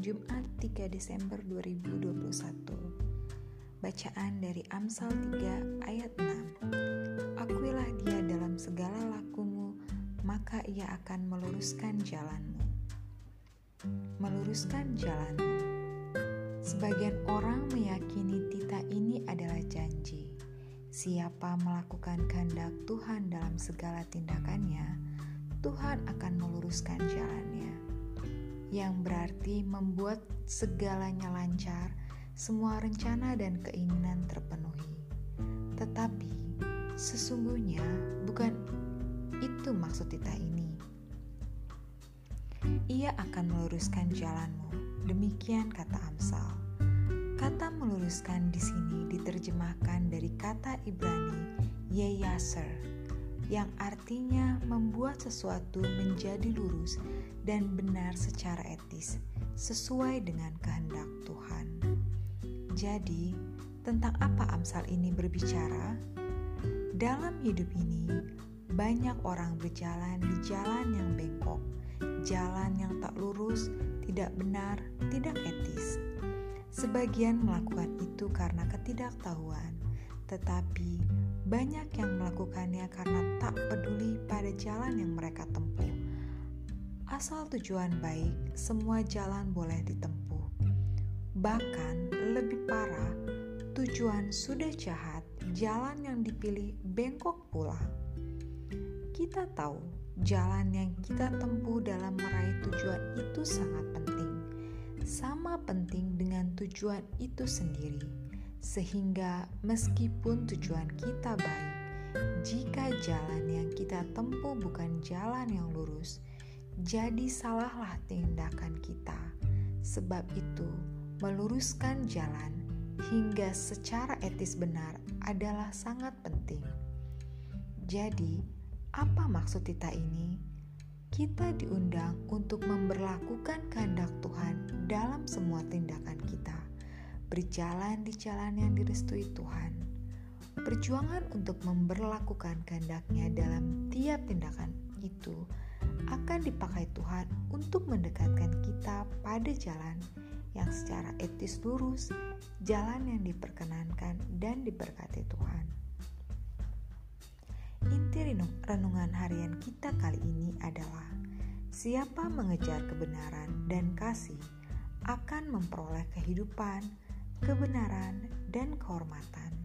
Jumat 3 Desember 2021 Bacaan dari Amsal 3 ayat 6 Akuilah dia dalam segala lakumu maka ia akan meluruskan jalanmu. Meluruskan jalanmu. Sebagian orang meyakini tita ini adalah janji. Siapa melakukan kehendak Tuhan dalam segala tindakannya, Tuhan akan meluruskan jalannya yang berarti membuat segalanya lancar, semua rencana dan keinginan terpenuhi. Tetapi sesungguhnya bukan itu maksud Tita ini. Ia akan meluruskan jalanmu. Demikian kata Amsal. Kata meluruskan di sini diterjemahkan dari kata Ibrani yeyaser yang artinya membuat sesuatu menjadi lurus dan benar secara etis, sesuai dengan kehendak Tuhan. Jadi, tentang apa Amsal ini berbicara? Dalam hidup ini, banyak orang berjalan di jalan yang bengkok, jalan yang tak lurus, tidak benar, tidak etis. Sebagian melakukan itu karena ketidaktahuan, tetapi banyak yang melakukannya karena tak peduli pada jalan yang mereka tempuh. Asal tujuan baik, semua jalan boleh ditempuh. Bahkan lebih parah, tujuan sudah jahat, jalan yang dipilih bengkok pula. Kita tahu jalan yang kita tempuh dalam meraih tujuan itu sangat penting, sama penting dengan tujuan itu sendiri sehingga meskipun tujuan kita baik, jika jalan yang kita tempuh bukan jalan yang lurus, jadi salahlah tindakan kita. Sebab itu, meluruskan jalan hingga secara etis benar adalah sangat penting. Jadi, apa maksud kita ini? Kita diundang untuk memperlakukan kehendak Tuhan dalam semua tindakan kita berjalan di jalan yang direstui Tuhan. Perjuangan untuk memperlakukan kehendaknya dalam tiap tindakan itu akan dipakai Tuhan untuk mendekatkan kita pada jalan yang secara etis lurus, jalan yang diperkenankan dan diberkati Tuhan. Inti renungan harian kita kali ini adalah siapa mengejar kebenaran dan kasih akan memperoleh kehidupan, kebenaran, dan kehormatan.